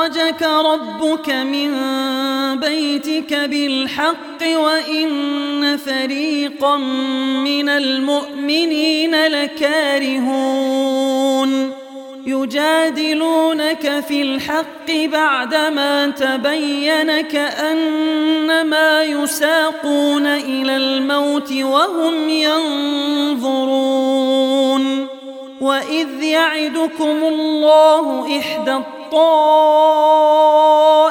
أخرجك ربك من بيتك بالحق وإن فريقا من المؤمنين لكارهون. يجادلونك في الحق بعدما تبين كأنما يساقون إلى الموت وهم ينظرون. وإذ يعدكم الله إحدى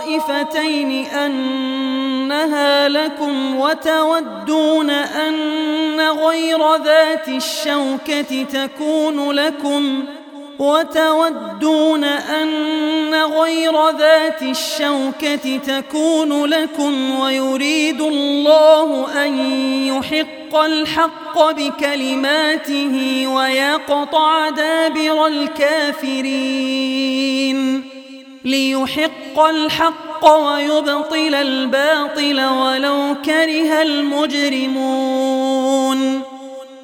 الطائفتين أنها لكم وتودون أن غير ذات الشوكة تكون لكم ۖ وتودون أن غير ذات الشوكة تكون لكم ويريد الله أن يحق الحق بكلماته ويقطع دابر الكافرين. ليحق الحق ويبطل الباطل ولو كره المجرمون.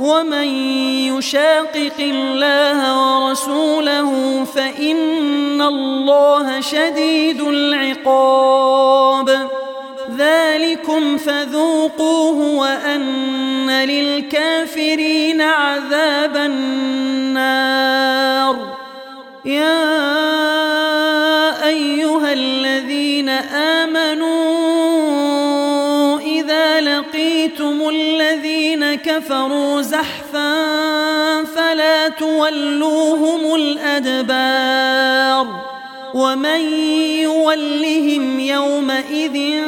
ومن يشاقق الله ورسوله فإن الله شديد العقاب ذلكم فذوقوه وأن للكافرين عذاب النار يا أيها الذين آمنوا كفروا زحفا فلا تولوهم الأدبار ومن يولهم يومئذ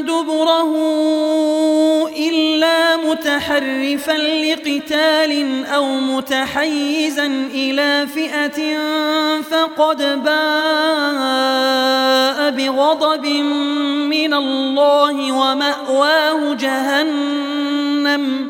دبره إلا متحرفا لقتال أو متحيزا إلى فئة فقد باء بغضب من الله ومأواه جهنم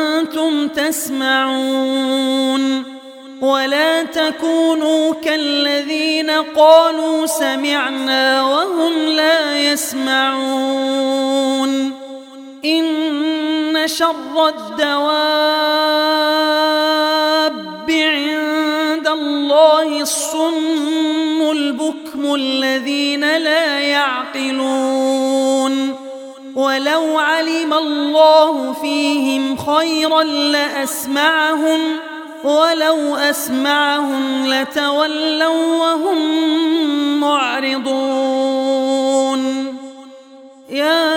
تسمعون. ولا تكونوا كالذين قالوا سمعنا وهم لا يسمعون. إن شر الدواب خيرا لأسمعهم ولو أسمعهم لتولوا وهم معرضون. يا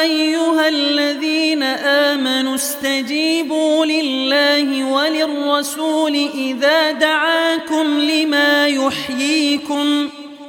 أيها الذين آمنوا استجيبوا لله وللرسول إذا دعاكم لما يحييكم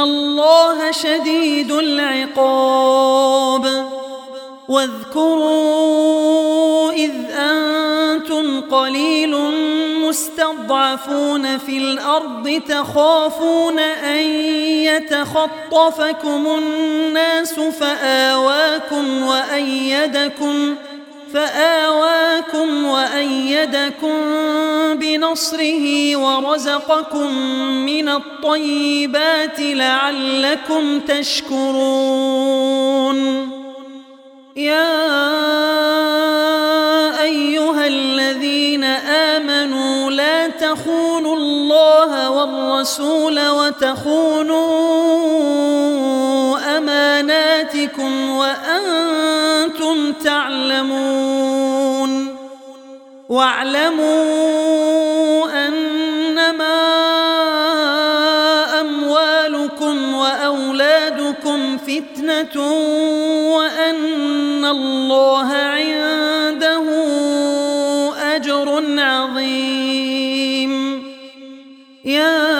الله شديد العقاب. واذكروا إذ أنتم قليل مستضعفون في الأرض تخافون أن يتخطفكم الناس فآواكم وأيدكم فآواكم وأيدكم بنصره ورزقكم من الطيبات لعلكم تشكرون. يا أيها الذين آمنوا لا تخونوا الله والرسول وتخونوا أماناتكم وأنتم تعلمون. واعلموا أنما أموالكم وأولادكم فتنة وأن الله عنده أجر عظيم. يا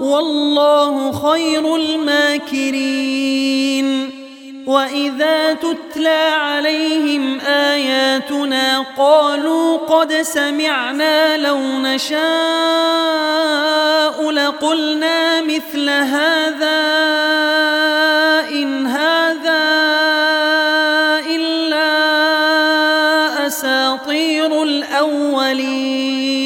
والله خير الماكرين. وإذا تتلى عليهم آياتنا قالوا قد سمعنا لو نشاء لقلنا مثل هذا إن هذا إلا أساطير الأولين.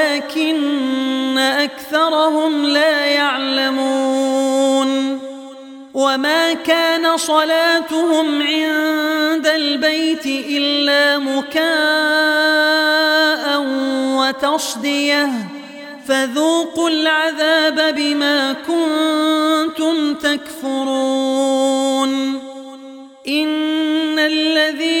أكثرهم لا يعلمون وما كان صلاتهم عند البيت إلا مكاء وتصدية فذوقوا العذاب بما كنتم تكفرون إن الذين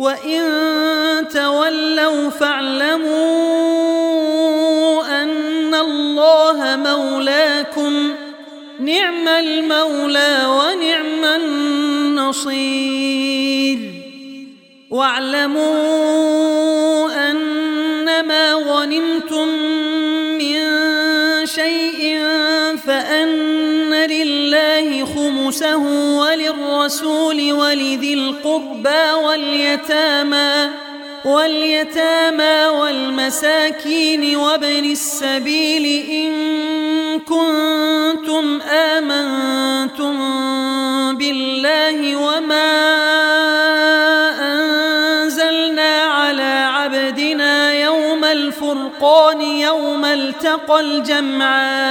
وإن تولوا فاعلموا أن الله مولاكم نعم المولى ونعم النصير. واعلموا أنما غنمتم خمسه وللرسول ولذي القربى واليتامى واليتامى والمساكين وابن السبيل إن كنتم آمنتم بالله وما أنزلنا على عبدنا يوم الفرقان يوم التقى الجمعان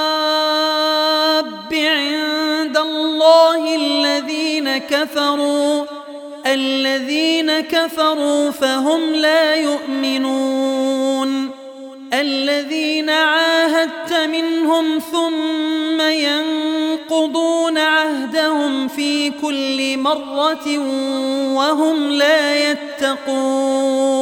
الذين كفروا الذين كفروا فهم لا يؤمنون. الذين عاهدت منهم ثم ينقضون عهدهم في كل مرة وهم لا يتقون.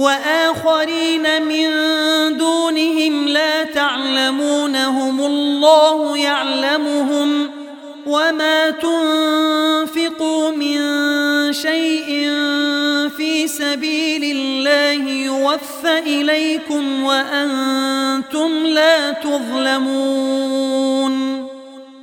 وآخرين من دونهم لا تعلمونهم الله يعلمهم وما تنفقوا من شيء في سبيل الله يوفى إليكم وأنتم لا تظلمون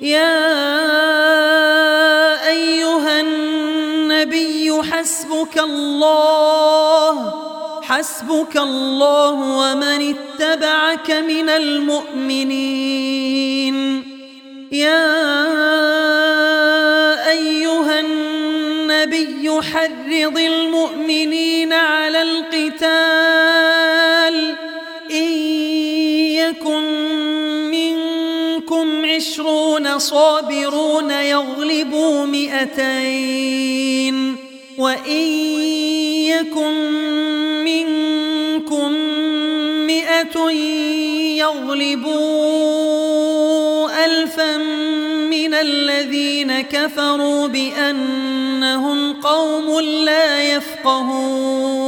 يا أيها النبي حسبك الله حسبك الله ومن اتبعك من المؤمنين. يا أيها النبي حرض المؤمنين على القتال صابرون يغلبوا مئتين وإن يكن منكم مئة يغلبوا ألفا من الذين كفروا بأنهم قوم لا يفقهون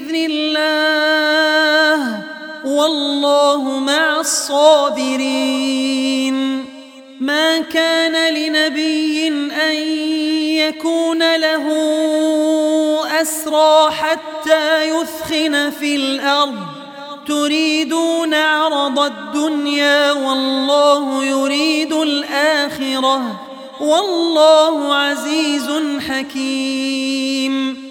الله. والله مع الصابرين. ما كان لنبي أن يكون له أسرى حتى يثخن في الأرض. تريدون عرض الدنيا والله يريد الآخرة. والله عزيز حكيم.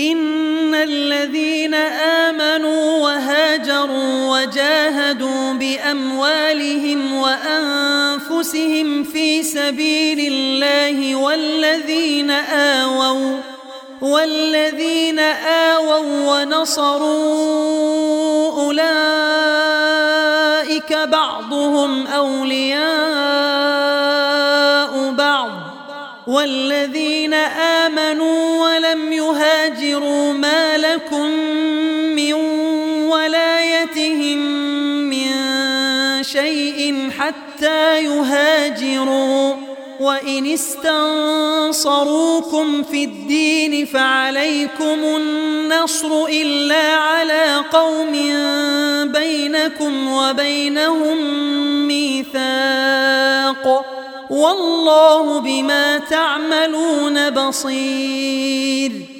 إن الذين آمنوا وهاجروا وجاهدوا بأموالهم وأنفسهم في سبيل الله والذين آووا والذين آووا ونصروا أولئك بعضهم أولياء بعض والذين آمنوا ولم يهاجروا ما لكم من ولايتهم من شيء حتى يهاجروا. وإن استنصروكم في الدين فعليكم النصر إلا على قوم بينكم وبينهم ميثاق. والله بما تعملون بصير.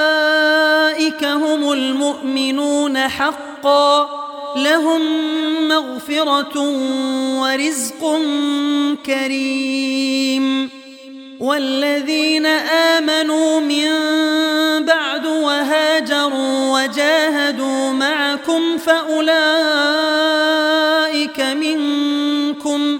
أولئك هم المؤمنون حقاً لهم مغفرة ورزق كريم والذين آمنوا من بعد وهاجروا وجاهدوا معكم فأولئك منكم